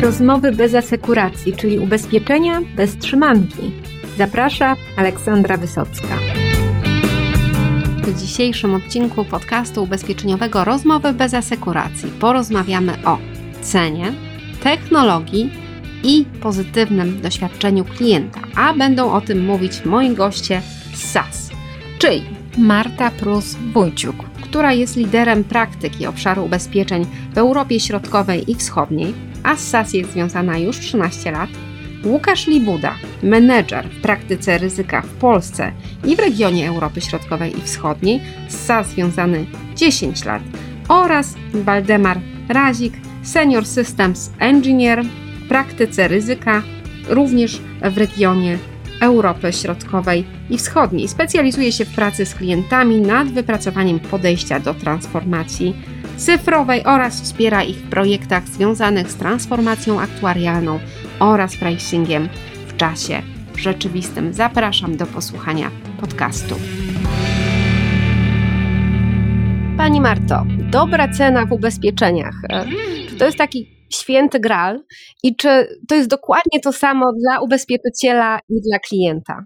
Rozmowy bez asekuracji, czyli ubezpieczenia bez trzymanki. Zaprasza Aleksandra Wysocka. W dzisiejszym odcinku podcastu ubezpieczeniowego Rozmowy bez asekuracji porozmawiamy o cenie, technologii i pozytywnym doświadczeniu klienta, a będą o tym mówić moi goście z SAS, czyli Marta Prus-Wójciuk, która jest liderem praktyki obszaru ubezpieczeń w Europie Środkowej i Wschodniej, a z SAS jest związana już 13 lat, Łukasz Libuda, menedżer w praktyce ryzyka w Polsce i w regionie Europy Środkowej i Wschodniej, z SAS związany 10 lat, oraz Waldemar Razik, senior systems engineer w praktyce ryzyka również w regionie Europy Środkowej i Wschodniej. Specjalizuje się w pracy z klientami nad wypracowaniem podejścia do transformacji cyfrowej oraz wspiera ich w projektach związanych z transformacją aktuarialną oraz pricingiem w czasie rzeczywistym. Zapraszam do posłuchania podcastu. Pani Marto, dobra cena w ubezpieczeniach. E, czy to jest taki święty gral i czy to jest dokładnie to samo dla ubezpieczyciela i dla klienta?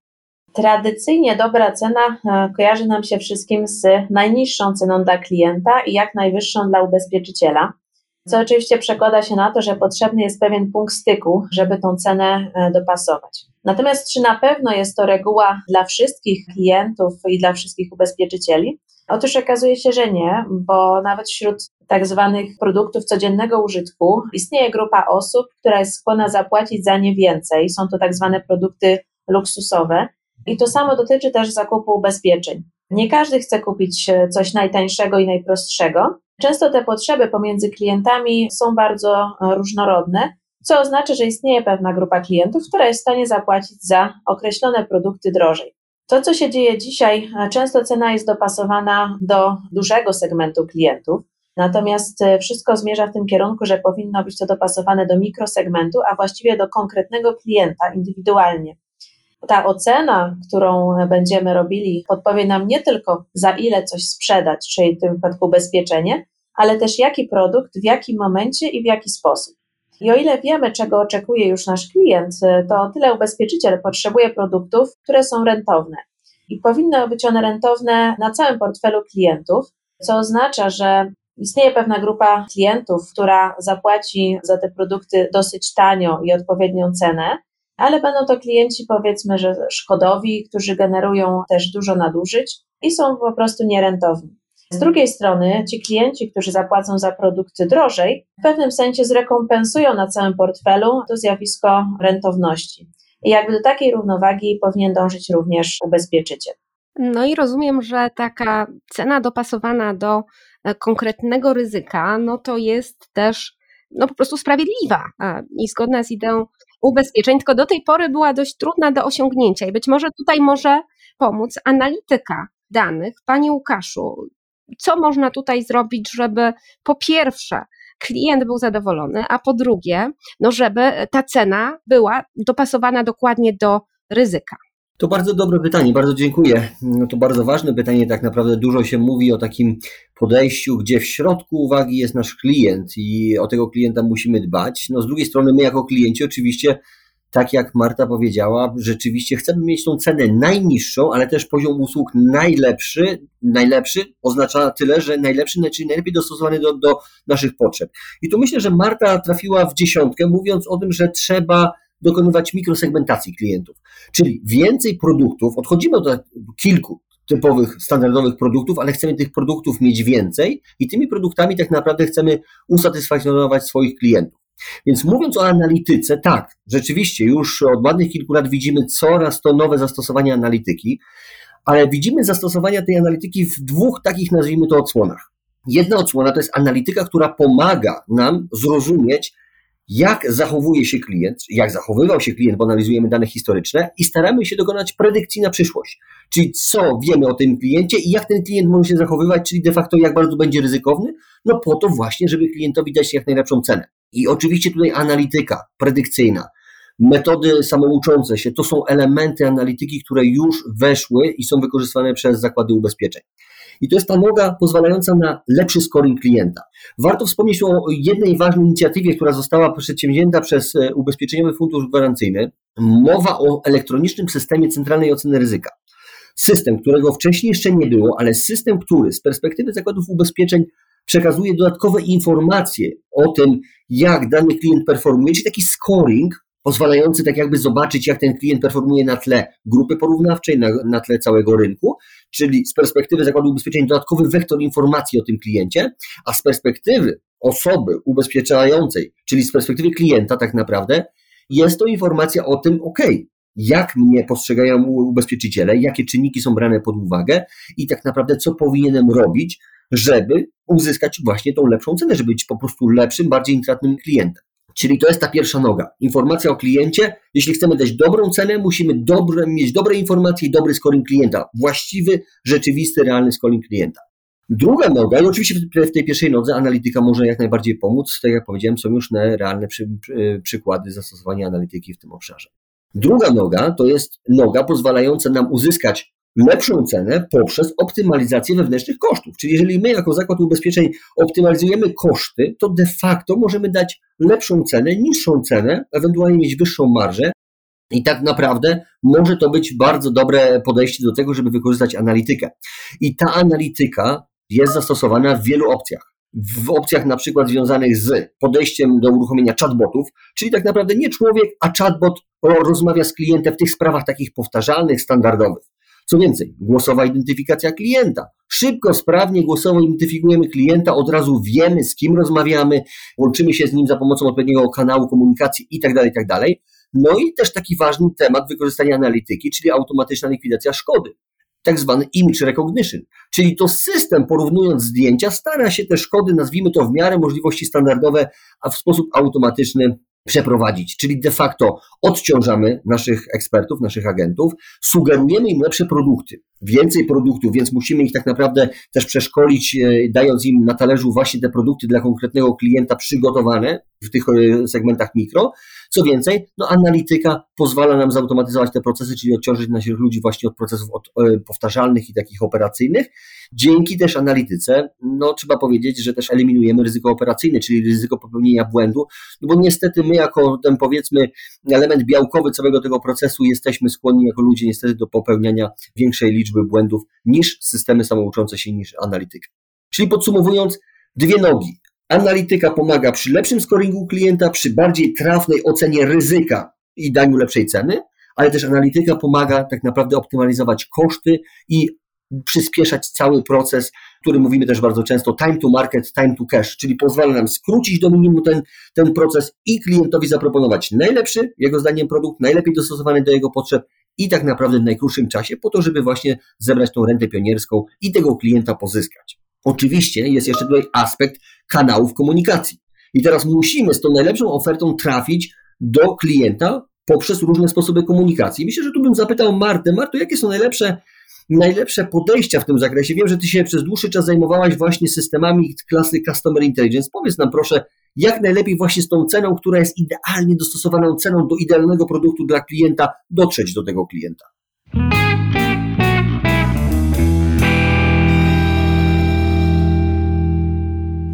Tradycyjnie dobra cena e, kojarzy nam się wszystkim z najniższą ceną dla klienta i jak najwyższą dla ubezpieczyciela, co oczywiście przekłada się na to, że potrzebny jest pewien punkt styku, żeby tą cenę e, dopasować. Natomiast czy na pewno jest to reguła dla wszystkich klientów i dla wszystkich ubezpieczycieli? Otóż okazuje się, że nie, bo nawet wśród tak zwanych produktów codziennego użytku istnieje grupa osób, która jest skłonna zapłacić za nie więcej. Są to tak zwane produkty luksusowe. I to samo dotyczy też zakupu ubezpieczeń. Nie każdy chce kupić e, coś najtańszego i najprostszego. Często te potrzeby pomiędzy klientami są bardzo e, różnorodne, co oznacza, że istnieje pewna grupa klientów, która jest w stanie zapłacić za określone produkty drożej. To, co się dzieje dzisiaj, e, często cena jest dopasowana do dużego segmentu klientów, natomiast wszystko zmierza w tym kierunku, że powinno być to dopasowane do mikrosegmentu, a właściwie do konkretnego klienta indywidualnie ta ocena, którą będziemy robili, podpowie nam nie tylko za ile coś sprzedać, czyli w tym wypadku ubezpieczenie, ale też jaki produkt, w jakim momencie i w jaki sposób. I o ile wiemy, czego oczekuje już nasz klient, to o tyle ubezpieczyciel potrzebuje produktów, które są rentowne. I powinny być one rentowne na całym portfelu klientów, co oznacza, że istnieje pewna grupa klientów, która zapłaci za te produkty dosyć tanio i odpowiednią cenę, ale będą to klienci powiedzmy, że szkodowi, którzy generują też dużo nadużyć i są po prostu nierentowni. Z drugiej strony ci klienci, którzy zapłacą za produkty drożej, w pewnym sensie zrekompensują na całym portfelu to zjawisko rentowności. I jakby do takiej równowagi powinien dążyć również ubezpieczyciel. No i rozumiem, że taka cena dopasowana do e, konkretnego ryzyka, no to jest też no po prostu sprawiedliwa i zgodna z ideą ubezpieczeń, tylko do tej pory była dość trudna do osiągnięcia i być może tutaj może pomóc analityka danych. Panie Łukaszu, co można tutaj zrobić, żeby po pierwsze klient był zadowolony, a po drugie, no żeby ta cena była dopasowana dokładnie do ryzyka? To bardzo dobre pytanie, bardzo dziękuję. No to bardzo ważne pytanie, tak naprawdę dużo się mówi o takim podejściu, gdzie w środku uwagi jest nasz klient i o tego klienta musimy dbać. No z drugiej strony my jako klienci oczywiście, tak jak Marta powiedziała, rzeczywiście chcemy mieć tą cenę najniższą, ale też poziom usług najlepszy. Najlepszy oznacza tyle, że najlepszy, czyli najlepiej dostosowany do, do naszych potrzeb. I tu myślę, że Marta trafiła w dziesiątkę, mówiąc o tym, że trzeba dokonywać mikrosegmentacji klientów. Czyli więcej produktów, odchodzimy od kilku typowych, standardowych produktów, ale chcemy tych produktów mieć więcej i tymi produktami tak naprawdę chcemy usatysfakcjonować swoich klientów. Więc mówiąc o analityce, tak, rzeczywiście już od ładnych kilku lat widzimy coraz to nowe zastosowania analityki, ale widzimy zastosowania tej analityki w dwóch takich, nazwijmy to, odsłonach. Jedna odsłona to jest analityka, która pomaga nam zrozumieć, jak zachowuje się klient, jak zachowywał się klient, bo analizujemy dane historyczne i staramy się dokonać predykcji na przyszłość. Czyli co wiemy o tym kliencie i jak ten klient może się zachowywać, czyli de facto jak bardzo będzie ryzykowny, no po to właśnie, żeby klientowi dać jak najlepszą cenę. I oczywiście tutaj analityka predykcyjna, metody samouczące się, to są elementy analityki, które już weszły i są wykorzystywane przez zakłady ubezpieczeń. I to jest ta noga pozwalająca na lepszy scoring klienta. Warto wspomnieć o jednej ważnej inicjatywie, która została przedsięwzięta przez e, Ubezpieczeniowy Fundusz Gwarancyjny. Mowa o elektronicznym systemie centralnej oceny ryzyka. System, którego wcześniej jeszcze nie było, ale system, który z perspektywy zakładów ubezpieczeń przekazuje dodatkowe informacje o tym, jak dany klient performuje, czyli taki scoring, pozwalający tak jakby zobaczyć, jak ten klient performuje na tle grupy porównawczej, na, na tle całego rynku, czyli z perspektywy zakładu ubezpieczeń dodatkowy wektor informacji o tym kliencie, a z perspektywy osoby ubezpieczającej, czyli z perspektywy klienta tak naprawdę, jest to informacja o tym, ok, jak mnie postrzegają ubezpieczyciele, jakie czynniki są brane pod uwagę i tak naprawdę co powinienem robić, żeby uzyskać właśnie tą lepszą cenę, żeby być po prostu lepszym, bardziej intratnym klientem. Czyli to jest ta pierwsza noga. Informacja o kliencie. Jeśli chcemy dać dobrą cenę, musimy dobre, mieć dobre informacje i dobry scoring klienta. Właściwy, rzeczywisty, realny scoring klienta. Druga noga, i oczywiście w tej pierwszej nodze analityka może jak najbardziej pomóc. Tak jak powiedziałem, są już realne przy, przy, przykłady zastosowania analityki w tym obszarze. Druga noga to jest noga pozwalająca nam uzyskać lepszą cenę poprzez optymalizację wewnętrznych kosztów. Czyli jeżeli my jako zakład ubezpieczeń optymalizujemy koszty, to de facto możemy dać lepszą cenę, niższą cenę, ewentualnie mieć wyższą marżę. I tak naprawdę może to być bardzo dobre podejście do tego, żeby wykorzystać analitykę. I ta analityka jest zastosowana w wielu opcjach w opcjach na przykład związanych z podejściem do uruchomienia chatbotów, czyli tak naprawdę nie człowiek, a chatbot rozmawia z klientem w tych sprawach takich powtarzalnych, standardowych. Co więcej, głosowa identyfikacja klienta. Szybko, sprawnie głosowo identyfikujemy klienta, od razu wiemy, z kim rozmawiamy, łączymy się z nim za pomocą odpowiedniego kanału komunikacji itd., tak itd. Tak no i też taki ważny temat wykorzystania analityki, czyli automatyczna likwidacja szkody tak zwany image recognition, czyli to system porównując zdjęcia stara się te szkody, nazwijmy to w miarę możliwości standardowe, a w sposób automatyczny przeprowadzić, czyli de facto odciążamy naszych ekspertów, naszych agentów, sugerujemy im lepsze produkty, więcej produktów, więc musimy ich tak naprawdę też przeszkolić, e, dając im na talerzu właśnie te produkty dla konkretnego klienta przygotowane w tych e, segmentach mikro, co więcej, no analityka pozwala nam zautomatyzować te procesy, czyli odciążyć naszych ludzi właśnie od procesów od, e, powtarzalnych i takich operacyjnych. Dzięki też analityce, no trzeba powiedzieć, że też eliminujemy ryzyko operacyjne, czyli ryzyko popełnienia błędu, no bo niestety my jako ten powiedzmy element białkowy całego tego procesu jesteśmy skłonni jako ludzie niestety do popełniania większej liczby błędów niż systemy samouczące się, niż analityka. Czyli podsumowując, dwie nogi. Analityka pomaga przy lepszym scoringu klienta, przy bardziej trafnej ocenie ryzyka i daniu lepszej ceny, ale też analityka pomaga tak naprawdę optymalizować koszty i przyspieszać cały proces, który mówimy też bardzo często time to market, time to cash, czyli pozwala nam skrócić do minimum ten, ten proces i klientowi zaproponować najlepszy, jego zdaniem, produkt, najlepiej dostosowany do jego potrzeb i tak naprawdę w najkrótszym czasie, po to, żeby właśnie zebrać tą rentę pionierską i tego klienta pozyskać. Oczywiście jest jeszcze tutaj aspekt kanałów komunikacji. I teraz musimy z tą najlepszą ofertą trafić do klienta poprzez różne sposoby komunikacji. Myślę, że tu bym zapytał Martę, Marto, jakie są najlepsze, najlepsze podejścia w tym zakresie? Wiem, że Ty się przez dłuższy czas zajmowałaś właśnie systemami klasy Customer Intelligence. Powiedz nam proszę, jak najlepiej właśnie z tą ceną, która jest idealnie dostosowaną ceną do idealnego produktu dla klienta, dotrzeć do tego klienta.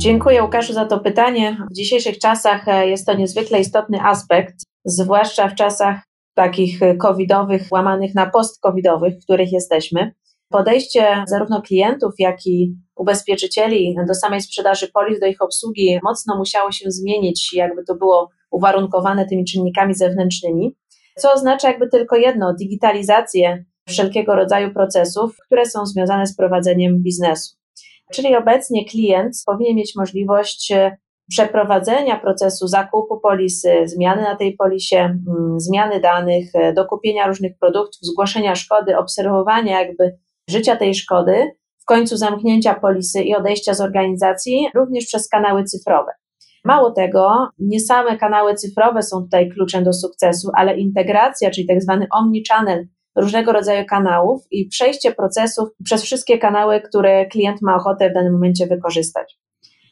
Dziękuję Łukaszu za to pytanie. W dzisiejszych czasach e, jest to niezwykle istotny aspekt, zwłaszcza w czasach takich e, covidowych, łamanych na post-covidowych, w których jesteśmy. Podejście zarówno klientów, jak i ubezpieczycieli do samej sprzedaży polis, do ich obsługi mocno musiało się zmienić, jakby to było uwarunkowane tymi czynnikami zewnętrznymi, co oznacza jakby tylko jedno, digitalizację wszelkiego rodzaju procesów, które są związane z prowadzeniem biznesu. Czyli obecnie klient powinien mieć możliwość e, przeprowadzenia procesu zakupu polisy, zmiany na tej polisie, mm, zmiany danych, e, dokupienia różnych produktów, zgłoszenia szkody, obserwowania jakby życia tej szkody, w końcu zamknięcia polisy i odejścia z organizacji, również przez kanały cyfrowe. Mało tego, nie same kanały cyfrowe są tutaj kluczem do sukcesu, ale integracja, czyli tak zwany omnichannel różnego rodzaju kanałów i przejście procesów przez wszystkie kanały, które klient ma ochotę w danym momencie wykorzystać.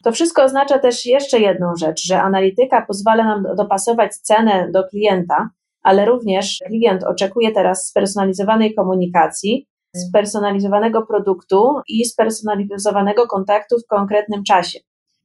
To wszystko oznacza też jeszcze jedną rzecz, że analityka pozwala nam dopasować cenę do klienta, ale również klient oczekuje teraz spersonalizowanej komunikacji, spersonalizowanego produktu i spersonalizowanego kontaktu w konkretnym czasie.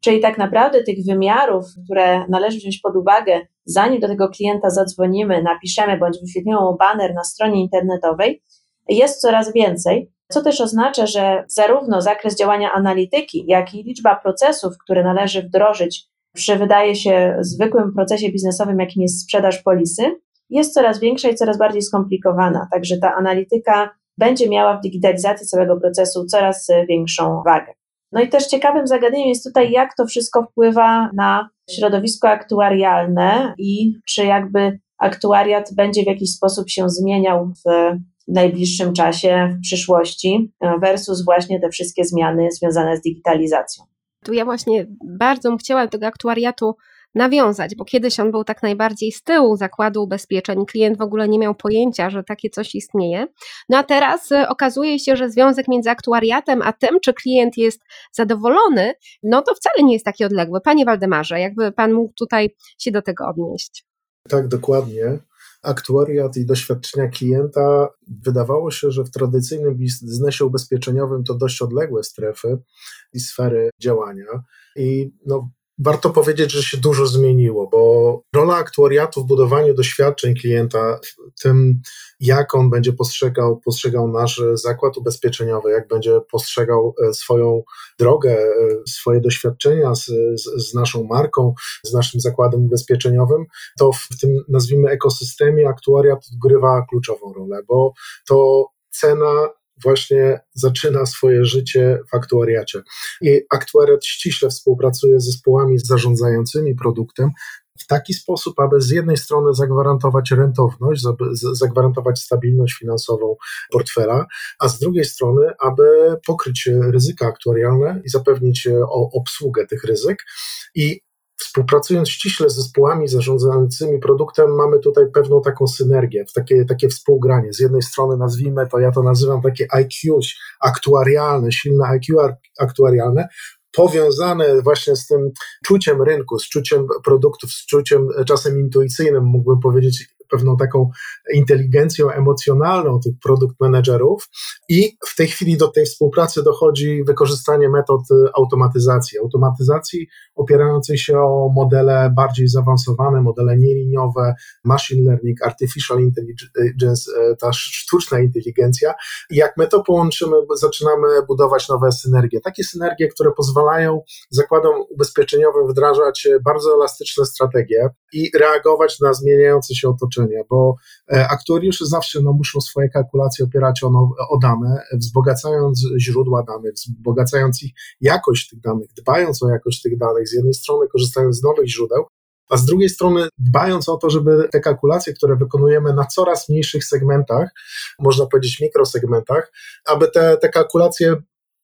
Czyli tak naprawdę tych wymiarów, które należy wziąć pod uwagę, zanim do tego klienta zadzwonimy, napiszemy bądź wyświetlimy banner na stronie internetowej, jest coraz więcej, co też oznacza, że zarówno zakres działania analityki, jak i liczba procesów, które należy wdrożyć przy, wydaje się, zwykłym procesie biznesowym, jakim jest sprzedaż polisy, jest coraz większa i coraz bardziej skomplikowana. Także ta analityka będzie miała w digitalizacji całego procesu coraz większą wagę. No i też ciekawym zagadnieniem jest tutaj, jak to wszystko wpływa na środowisko aktuarialne i czy jakby aktuariat będzie w jakiś sposób się zmieniał w najbliższym czasie, w przyszłości, versus właśnie te wszystkie zmiany związane z digitalizacją. Tu ja właśnie bardzo bym chciała tego aktuariatu nawiązać, bo kiedyś on był tak najbardziej z tyłu zakładu ubezpieczeń, klient w ogóle nie miał pojęcia, że takie coś istnieje. No a teraz y, okazuje się, że związek między aktuariatem a tym, czy klient jest zadowolony, no to wcale nie jest taki odległy. Panie Waldemarze, jakby pan mógł tutaj się do tego odnieść. Tak, dokładnie aktuariat i doświadczenia klienta, wydawało się, że w tradycyjnym biznesie ubezpieczeniowym to dość odległe strefy i sfery działania. I no, warto powiedzieć, że się dużo zmieniło, bo rola aktuariatu w budowaniu doświadczeń klienta, w tym jak on będzie postrzegał, postrzegał nasz zakład ubezpieczeniowy, jak będzie postrzegał e, swoją drogę, e, swoje doświadczenia z, z, z naszą marką, z naszym zakładem ubezpieczeniowym, to w tym, nazwijmy, ekosystemie aktuariat odgrywa kluczową rolę, bo to cena właśnie zaczyna swoje życie w aktuariacie. I aktuariat ściśle współpracuje z zespołami zarządzającymi produktem, w taki sposób, aby z jednej strony zagwarantować rentowność, zagwarantować stabilność finansową portfela, a z drugiej strony, aby pokryć ryzyka aktuarialne i zapewnić obsługę tych ryzyk. I współpracując ściśle z zespołami zarządzającymi produktem, mamy tutaj pewną taką synergię, takie, takie współgranie. Z jednej strony nazwijmy to, ja to nazywam takie IQ aktuarialne, silne IQ aktuarialne, powiązane właśnie z tym czuciem rynku, z czuciem produktów, z czuciem czasem intuicyjnym, mógłbym powiedzieć, pewną taką inteligencją emocjonalną tych produkt managerów i w tej chwili do tej współpracy dochodzi wykorzystanie metod automatyzacji. Automatyzacji opierającej się o modele bardziej zaawansowane, modele nieliniowe, machine learning, artificial intelligence, e, ta sztuczna inteligencja. I jak my to połączymy, zaczynamy budować nowe synergie. Takie synergie, które pozwalają zakładom ubezpieczeniowym wdrażać bardzo elastyczne strategie i reagować na zmieniające się otoczenie bo e, aktuariusze zawsze no, muszą swoje kalkulacje opierać o, no, o dane, wzbogacając źródła danych, wzbogacając ich jakość tych danych, dbając o jakość tych danych, z jednej strony korzystając z nowych źródeł, a z drugiej strony dbając o to, żeby te kalkulacje, które wykonujemy na coraz mniejszych segmentach, można powiedzieć mikrosegmentach, aby te, te kalkulacje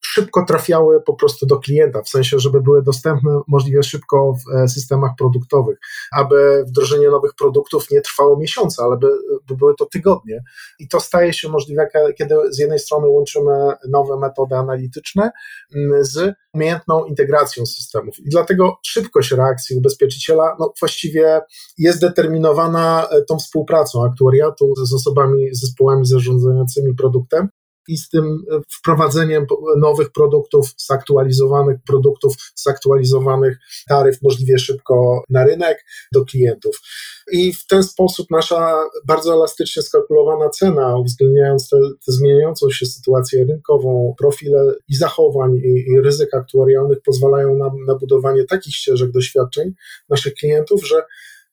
szybko trafiały po prostu do klienta, w sensie, żeby były dostępne możliwie szybko w e, systemach produktowych, aby wdrożenie nowych produktów nie trwało miesiące, ale by, by były to tygodnie. I to staje się możliwe, kiedy z jednej strony łączymy nowe metody analityczne mm, z umiejętną integracją systemów. I dlatego szybkość reakcji ubezpieczyciela no, właściwie jest determinowana e, tą współpracą aktuariatu z osobami, zespołami zarządzającymi produktem, i z tym e, wprowadzeniem nowych produktów, zaktualizowanych produktów, zaktualizowanych taryf możliwie szybko na rynek do klientów. I w ten sposób nasza bardzo elastycznie skalkulowana cena, uwzględniając tę zmieniającą się sytuację rynkową, profile i zachowań i, i ryzyk aktuarialnych, pozwalają nam na budowanie takich ścieżek doświadczeń naszych klientów, że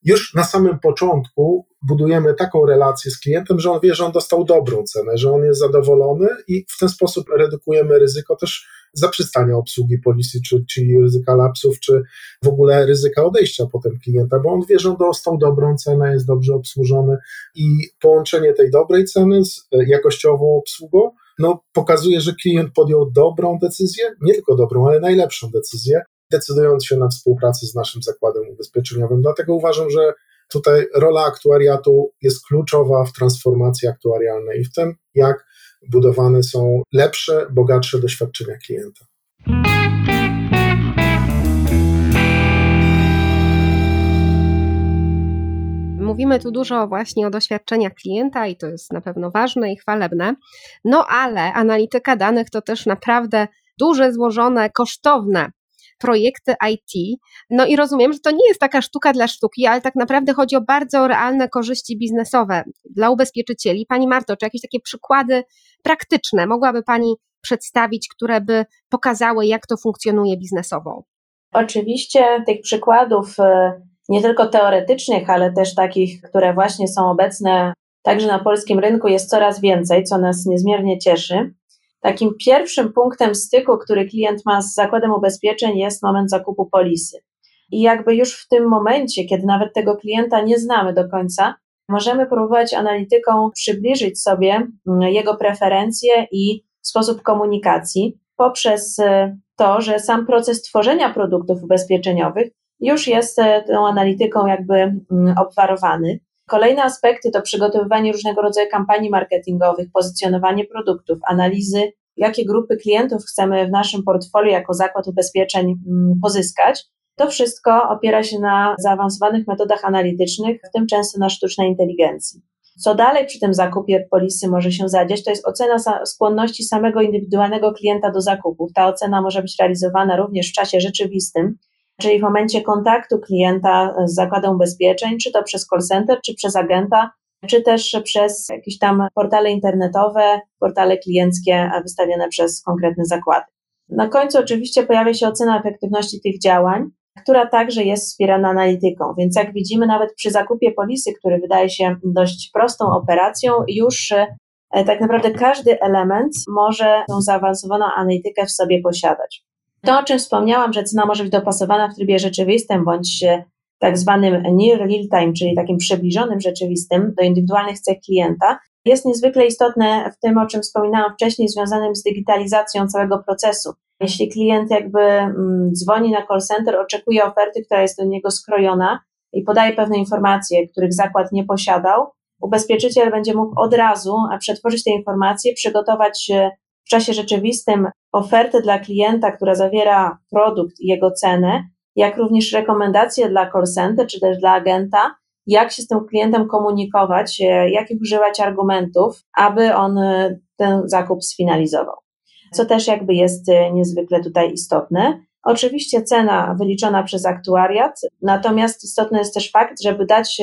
już na samym początku budujemy taką relację z klientem, że on wie, że on dostał dobrą cenę, że on jest zadowolony i w ten sposób redukujemy ryzyko też zaprzestania obsługi policji, czy, czyli ryzyka lapsów, czy w ogóle ryzyka odejścia potem klienta, bo on wie, że on dostał dobrą cenę, jest dobrze obsłużony i połączenie tej dobrej ceny z e, jakościową obsługą no, pokazuje, że klient podjął dobrą decyzję, nie tylko dobrą, ale najlepszą decyzję, decydując się na współpracę z naszym zakładem ubezpieczeniowym. Dlatego uważam, że tutaj rola aktuariatu jest kluczowa w transformacji aktuarialnej i w tym, jak budowane są lepsze, bogatsze doświadczenia klienta. mówimy tu dużo właśnie o doświadczeniach klienta i to jest na pewno ważne i chwalebne. No ale analityka danych to też naprawdę duże, złożone, kosztowne projekty IT. No i rozumiem, że to nie jest taka sztuka dla sztuki, ale tak naprawdę chodzi o bardzo realne korzyści biznesowe dla ubezpieczycieli. Pani Marto, czy jakieś takie przykłady praktyczne mogłaby Pani przedstawić, które by pokazały, jak to funkcjonuje biznesowo? Oczywiście tych przykładów e, nie tylko teoretycznych, ale też takich, które właśnie są obecne także na polskim rynku jest coraz więcej, co nas niezmiernie cieszy. Takim pierwszym punktem styku, który klient ma z zakładem ubezpieczeń, jest moment zakupu polisy. I jakby już w tym momencie, kiedy nawet tego klienta nie znamy do końca, możemy próbować analityką przybliżyć sobie mm, jego preferencje i sposób komunikacji poprzez e, to, że sam proces tworzenia produktów ubezpieczeniowych już jest e, tą analityką jakby mm, obwarowany. Kolejne aspekty to przygotowywanie różnego rodzaju kampanii marketingowych, pozycjonowanie produktów, analizy, jakie grupy klientów chcemy w naszym portfolio jako zakład ubezpieczeń mm, pozyskać. To wszystko opiera się na zaawansowanych metodach analitycznych, w tym często na sztucznej inteligencji. Co dalej przy tym zakupie polisy może się zadziać, to jest ocena skłonności samego indywidualnego klienta do zakupów. Ta ocena może być realizowana również w czasie rzeczywistym, czyli w momencie kontaktu klienta z zakładem ubezpieczeń, czy to przez call center, czy przez agenta, czy też przez jakieś tam portale internetowe, portale klienckie wystawione przez konkretne zakłady. Na końcu oczywiście pojawia się ocena efektywności tych działań, która także jest wspierana analityką. Więc jak widzimy, nawet przy zakupie polisy, który wydaje się dość prostą operacją, już e, tak naprawdę każdy element może tą zaawansowaną analitykę w sobie posiadać. To, o czym wspomniałam, że cena może być dopasowana w trybie rzeczywistym bądź tak zwanym near real time, czyli takim przybliżonym rzeczywistym do indywidualnych cech klienta, jest niezwykle istotne w tym, o czym wspominałam wcześniej, związanym z digitalizacją całego procesu. Jeśli klient jakby mm, dzwoni na call center, oczekuje oferty, która jest do niego skrojona i podaje pewne informacje, których zakład nie posiadał, ubezpieczyciel będzie mógł od razu przetworzyć te informacje, przygotować w czasie rzeczywistym ofertę dla klienta, która zawiera produkt i jego cenę, jak również rekomendacje dla call center czy też dla agenta, jak się z tym klientem komunikować, e, jakich używać argumentów, aby on e, ten zakup sfinalizował. Co też jakby jest e, niezwykle tutaj istotne. Oczywiście cena wyliczona przez aktuariat, natomiast istotny jest też fakt, żeby dać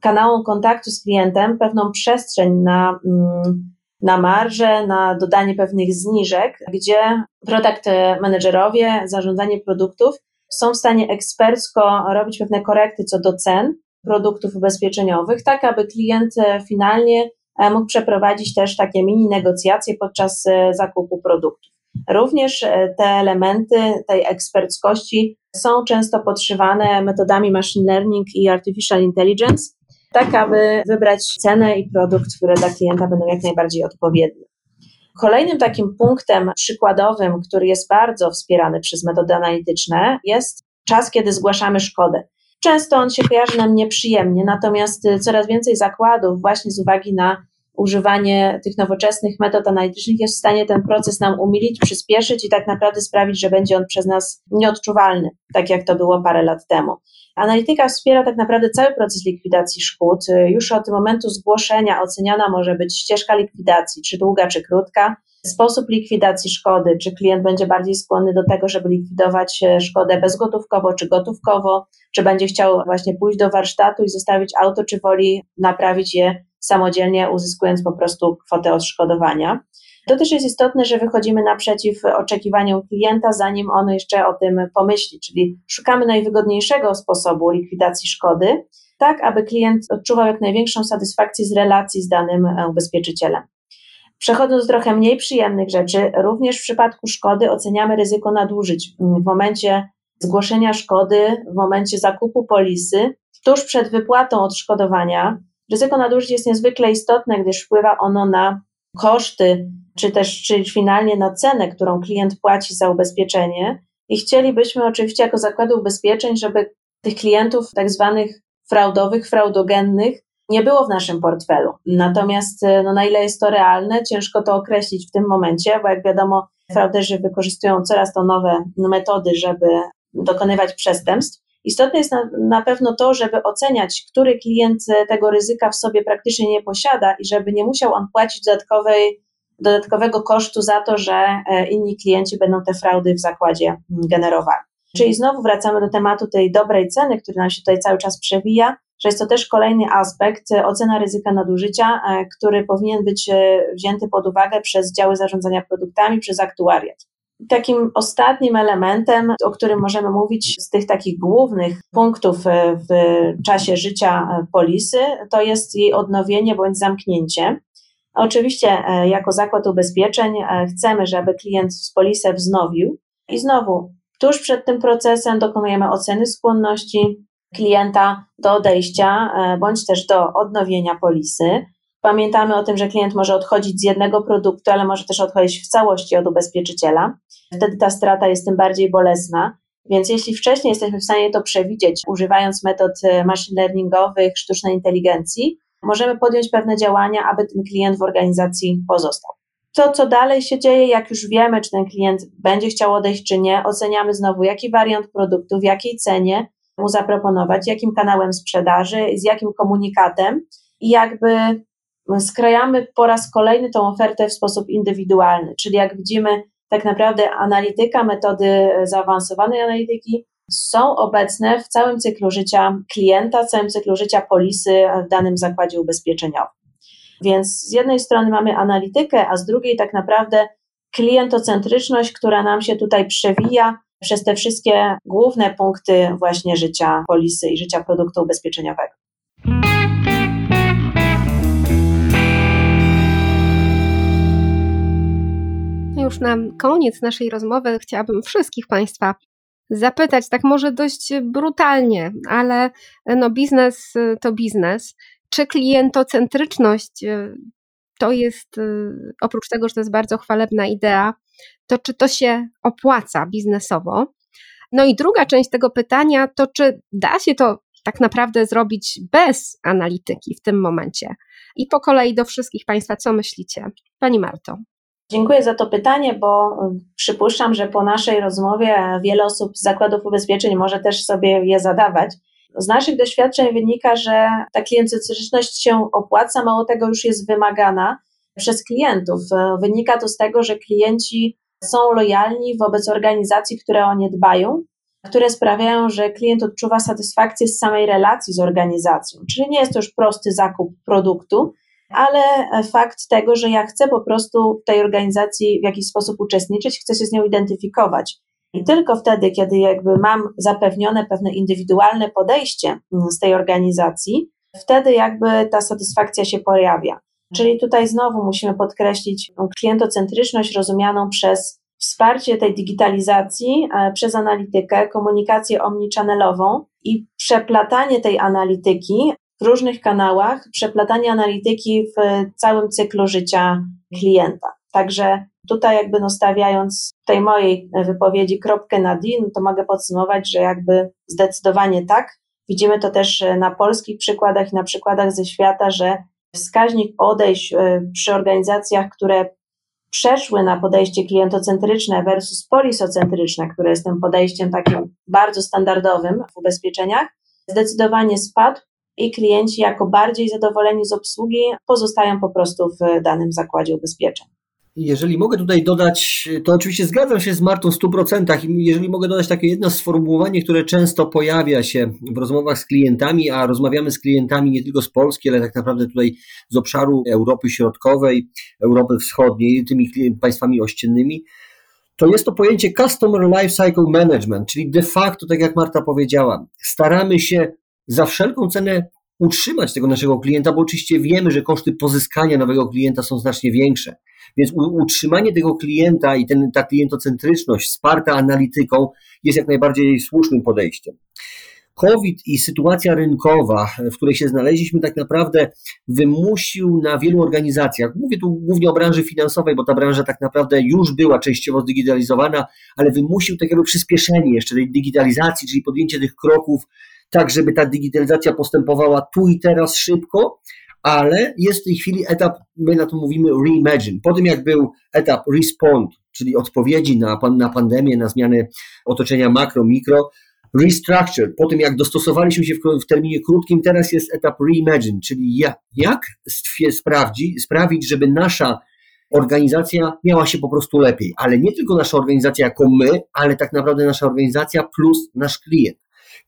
kanałom kontaktu z klientem pewną przestrzeń na, mm, na marżę, na dodanie pewnych zniżek, gdzie product managerowie, zarządzanie produktów są w stanie ekspercko robić pewne korekty co do cen produktów ubezpieczeniowych, tak aby klient e, finalnie e, mógł przeprowadzić też takie mini negocjacje podczas e, zakupu produktów. Również te elementy tej eksperckości są często podszywane metodami machine learning i artificial intelligence, tak aby wybrać cenę i produkt, które dla klienta będą jak najbardziej odpowiednie. Kolejnym takim punktem przykładowym, który jest bardzo wspierany przez metody analityczne, jest czas, kiedy zgłaszamy szkodę. Często on się kojarzy nam nieprzyjemnie, natomiast coraz więcej zakładów, właśnie z uwagi na używanie tych nowoczesnych metod analitycznych, jest w stanie ten proces nam umilić, przyspieszyć i tak naprawdę sprawić, że będzie on przez nas nieodczuwalny, tak jak to było parę lat temu. Analityka wspiera tak naprawdę cały proces likwidacji szkód. Już od momentu zgłoszenia oceniana może być ścieżka likwidacji, czy długa, czy krótka, sposób likwidacji szkody, czy klient będzie bardziej skłonny do tego, żeby likwidować e, szkodę bezgotówkowo, czy gotówkowo, czy będzie chciał właśnie pójść do warsztatu i zostawić auto, czy woli naprawić je samodzielnie, uzyskując po prostu kwotę odszkodowania. To też jest istotne, że wychodzimy naprzeciw oczekiwaniom klienta, zanim on jeszcze o tym pomyśli, czyli szukamy najwygodniejszego sposobu likwidacji szkody, tak aby klient odczuwał jak największą satysfakcję z relacji z danym ubezpieczycielem. Przechodząc do trochę mniej przyjemnych rzeczy, również w przypadku szkody oceniamy ryzyko nadużyć. W momencie zgłoszenia szkody, w momencie zakupu polisy, tuż przed wypłatą odszkodowania, ryzyko nadużyć jest niezwykle istotne, gdyż wpływa ono na koszty, czy też czy finalnie na cenę, którą klient płaci za ubezpieczenie. I chcielibyśmy oczywiście jako zakłady ubezpieczeń, żeby tych klientów tak zwanych fraudowych, fraudogennych nie było w naszym portfelu. Natomiast no, na ile jest to realne, ciężko to określić w tym momencie, bo jak wiadomo, frauderzy wykorzystują coraz to nowe metody, żeby dokonywać przestępstw. Istotne jest na, na pewno to, żeby oceniać, który klient tego ryzyka w sobie praktycznie nie posiada i żeby nie musiał on płacić dodatkowej, dodatkowego kosztu za to, że e, inni klienci będą te fraudy w zakładzie generowali. Czyli znowu wracamy do tematu tej dobrej ceny, który nam się tutaj cały czas przewija, że jest to też kolejny aspekt, e, ocena ryzyka nadużycia, e, który powinien być wzięty pod uwagę przez działy zarządzania produktami, przez aktuariat. Takim ostatnim elementem, o którym możemy mówić z tych takich głównych punktów w czasie życia polisy, to jest jej odnowienie bądź zamknięcie. Oczywiście, e, jako zakład ubezpieczeń chcemy, żeby klient polisę wznowił i znowu tuż przed tym procesem dokonujemy oceny skłonności klienta do odejścia bądź też do odnowienia polisy. Pamiętamy o tym, że klient może odchodzić z jednego produktu, ale może też odchodzić w całości od ubezpieczyciela. Wtedy ta strata jest tym bardziej bolesna. Więc jeśli wcześniej jesteśmy w stanie to przewidzieć, używając metod e, machine learningowych, sztucznej inteligencji, możemy podjąć pewne działania, aby ten klient w organizacji pozostał. To, co dalej się dzieje, jak już wiemy, czy ten klient będzie chciał odejść, czy nie, oceniamy znowu, jaki wariant produktu, w jakiej cenie mu zaproponować, jakim kanałem sprzedaży, z jakim komunikatem i jakby skrajamy po raz kolejny tą ofertę w sposób indywidualny, czyli jak widzimy, tak naprawdę analityka, metody zaawansowanej analityki są obecne w całym cyklu życia klienta, w całym cyklu życia polisy w danym zakładzie ubezpieczeniowym. Więc z jednej strony mamy analitykę, a z drugiej tak naprawdę klientocentryczność, która nam się tutaj przewija przez te wszystkie główne punkty właśnie życia polisy i życia produktu ubezpieczeniowego. już na koniec naszej rozmowy chciałabym wszystkich Państwa zapytać, tak może dość brutalnie, ale no biznes to biznes. Czy klientocentryczność y, to jest, oprócz tego, że to jest bardzo chwalebna idea, to czy to się opłaca biznesowo? No i druga część tego pytania to, czy da się to tak naprawdę zrobić bez analityki w tym momencie? I po kolei do wszystkich Państwa, co myślicie? Pani Marto. Dziękuję za to pytanie, bo y, przypuszczam, że po naszej rozmowie wiele osób z zakładów ubezpieczeń może też sobie je zadawać. Z naszych doświadczeń wynika, że ta klientocentryczność się opłaca, mało tego już jest wymagana przez klientów. Wynika to z tego, że klienci są lojalni wobec organizacji, które o nie dbają, które sprawiają, że klient odczuwa satysfakcję z samej relacji z organizacją. Czyli nie jest to już prosty zakup produktu, ale fakt tego, że ja chcę po prostu w tej organizacji w jakiś sposób uczestniczyć, chcę się z nią identyfikować. I tylko wtedy, kiedy jakby mam zapewnione pewne indywidualne podejście mm, z tej organizacji, wtedy jakby ta satysfakcja się pojawia. Czyli tutaj znowu musimy podkreślić klientocentryczność rozumianą przez wsparcie tej digitalizacji, e, przez analitykę, komunikację omnichannelową i przeplatanie tej analityki w różnych kanałach, przeplatanie analityki w całym cyklu życia klienta. Także tutaj jakby no stawiając tej mojej wypowiedzi kropkę na D, no to mogę podsumować, że jakby zdecydowanie tak. Widzimy to też na polskich przykładach i na przykładach ze świata, że wskaźnik odejść e, przy organizacjach, które przeszły na podejście klientocentryczne versus polisocentryczne, które jest tym podejściem takim bardzo standardowym w ubezpieczeniach, zdecydowanie spadł i klienci jako bardziej zadowoleni z obsługi pozostają po prostu w danym zakładzie ubezpieczeń. Jeżeli mogę tutaj dodać, to oczywiście zgadzam się z Martą w 100% i jeżeli mogę dodać takie jedno sformułowanie, które często pojawia się w rozmowach z klientami, a rozmawiamy z klientami nie tylko z Polski, ale tak naprawdę tutaj z obszaru Europy Środkowej, Europy Wschodniej, tymi państwami ościennymi, to jest to pojęcie Customer Lifecycle Management, czyli de facto, tak jak Marta powiedziała, staramy się za wszelką cenę utrzymać tego naszego klienta, bo oczywiście wiemy, że koszty pozyskania nowego klienta są znacznie większe. Więc utrzymanie tego klienta i ten, ta klientocentryczność wsparta analityką jest jak najbardziej słusznym podejściem. COVID i sytuacja rynkowa, w której się znaleźliśmy, tak naprawdę wymusił na wielu organizacjach, mówię tu głównie o branży finansowej, bo ta branża tak naprawdę już była częściowo zdigitalizowana, ale wymusił takiego przyspieszenie jeszcze tej digitalizacji, czyli podjęcie tych kroków tak żeby ta digitalizacja postępowała tu i teraz szybko, ale jest w tej chwili etap, my na to mówimy reimagine. Po tym jak był etap respond, czyli odpowiedzi na, na pandemię, na zmiany otoczenia makro, mikro, restructure, po tym jak dostosowaliśmy się w, w terminie krótkim, teraz jest etap reimagine, czyli jak, jak sprawdzi, sprawić, żeby nasza organizacja miała się po prostu lepiej, ale nie tylko nasza organizacja jako my, ale tak naprawdę nasza organizacja plus nasz klient.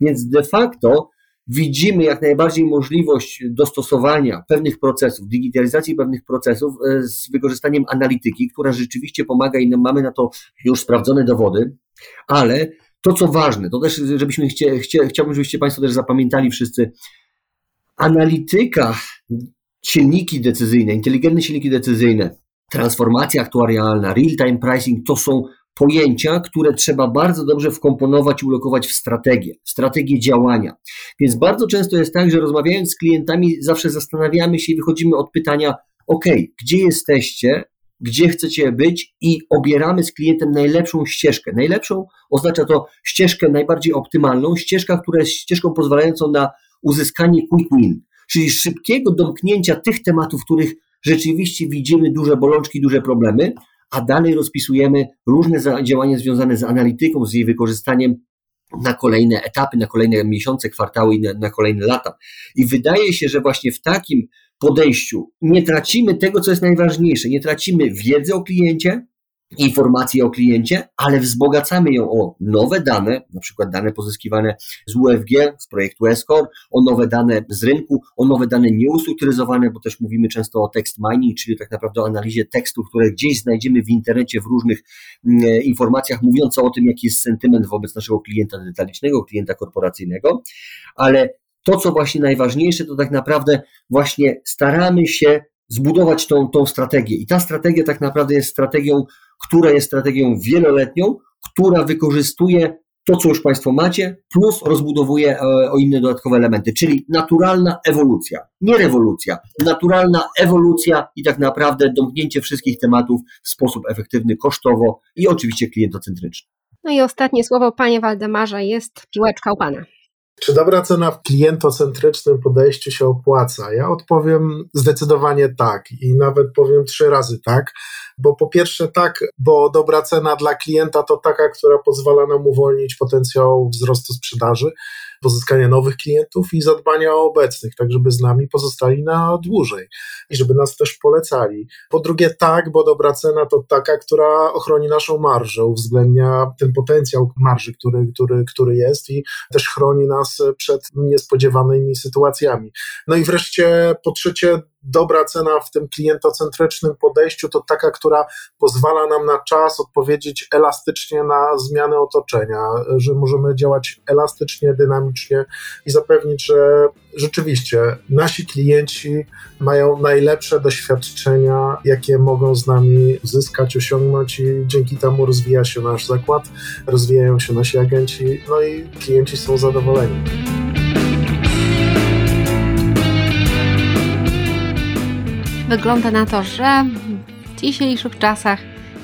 Więc de facto widzimy jak najbardziej możliwość dostosowania pewnych procesów, digitalizacji pewnych procesów e, z wykorzystaniem analityki, która rzeczywiście pomaga i mamy na to już sprawdzone dowody, ale to, co ważne, to też, żebyśmy chcie, chcie, chciałbym, żebyście Państwo też zapamiętali wszyscy, analityka, silniki decyzyjne, inteligentne silniki decyzyjne, transformacja aktuarialna, real-time pricing, to są pojęcia, które trzeba bardzo dobrze wkomponować i ulokować w strategię, strategię działania. Więc bardzo często jest tak, że rozmawiając z klientami, zawsze zastanawiamy się i wychodzimy od pytania: OK, gdzie jesteście, gdzie chcecie być i obieramy z klientem najlepszą ścieżkę. Najlepszą oznacza to ścieżkę najbardziej optymalną, ścieżka, która jest ścieżką pozwalającą na uzyskanie quick win, czyli szybkiego domknięcia tych tematów, w których rzeczywiście widzimy duże bolączki, duże problemy, a dalej rozpisujemy różne działania związane z analityką, z jej wykorzystaniem na kolejne etapy, na kolejne miesiące, kwartały i na, na kolejne lata. I wydaje się, że właśnie w takim podejściu nie tracimy tego, co jest najważniejsze. Nie tracimy wiedzy o kliencie, informacje o kliencie, ale wzbogacamy ją o nowe dane, na przykład dane pozyskiwane z UFG, z projektu Escor, o nowe dane z rynku, o nowe dane nieustrukturyzowane, bo też mówimy często o text mining, czyli tak naprawdę o analizie tekstów, które gdzieś znajdziemy w internecie w różnych mm, informacjach mówiące o tym, jaki jest sentyment wobec naszego klienta detalicznego, klienta korporacyjnego, ale to, co właśnie najważniejsze, to tak naprawdę właśnie staramy się zbudować tą, tą strategię. I ta strategia tak naprawdę jest strategią, która jest strategią wieloletnią, która wykorzystuje to, co już Państwo macie, plus rozbudowuje e, o inne dodatkowe elementy, czyli naturalna ewolucja, nie rewolucja, naturalna ewolucja i tak naprawdę domknięcie wszystkich tematów w sposób efektywny, kosztowo i oczywiście klientocentryczny. No i ostatnie słowo, Panie Waldemarze, jest piłeczka u Pana. Czy dobra cena w klientocentrycznym podejściu się opłaca? Ja odpowiem zdecydowanie tak i nawet powiem trzy razy tak, bo po pierwsze tak, bo dobra cena dla klienta to taka, która pozwala nam uwolnić potencjał wzrostu sprzedaży, pozyskania nowych klientów i zadbania o obecnych, tak żeby z nami pozostali na dłużej i żeby nas też polecali. Po drugie, tak, bo dobra cena to taka, która ochroni naszą marżę, uwzględnia ten potencjał marży, który, który, który jest i też chroni nas przed niespodziewanymi sytuacjami. No i wreszcie, po trzecie, dobra cena w tym klientocentrycznym podejściu to taka, która pozwala nam na czas odpowiedzieć elastycznie na zmiany otoczenia, że możemy działać elastycznie, dynamicznie i zapewnić, że rzeczywiście nasi klienci mają najlepsze doświadczenia, jakie mogą z nami zyskać, osiągnąć i dzięki temu rozwija się nasz zakład, rozwijają się nasi agenci, no i klienci są zadowoleni. Wygląda na to, że w dzisiejszych czasach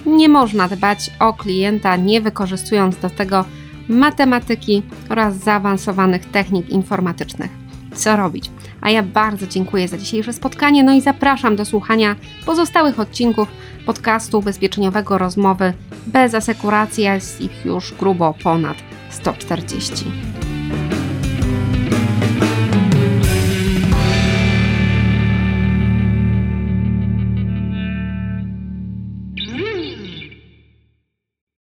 nie można dbać o klienta, nie wykorzystując do tego matematyki oraz zaawansowanych technik informatycznych. Co robić? A ja bardzo dziękuję za dzisiejsze spotkanie, no i zapraszam do słuchania pozostałych odcinków podcastu ubezpieczeniowego Rozmowy bez asekuracji, jest ich już grubo ponad 140.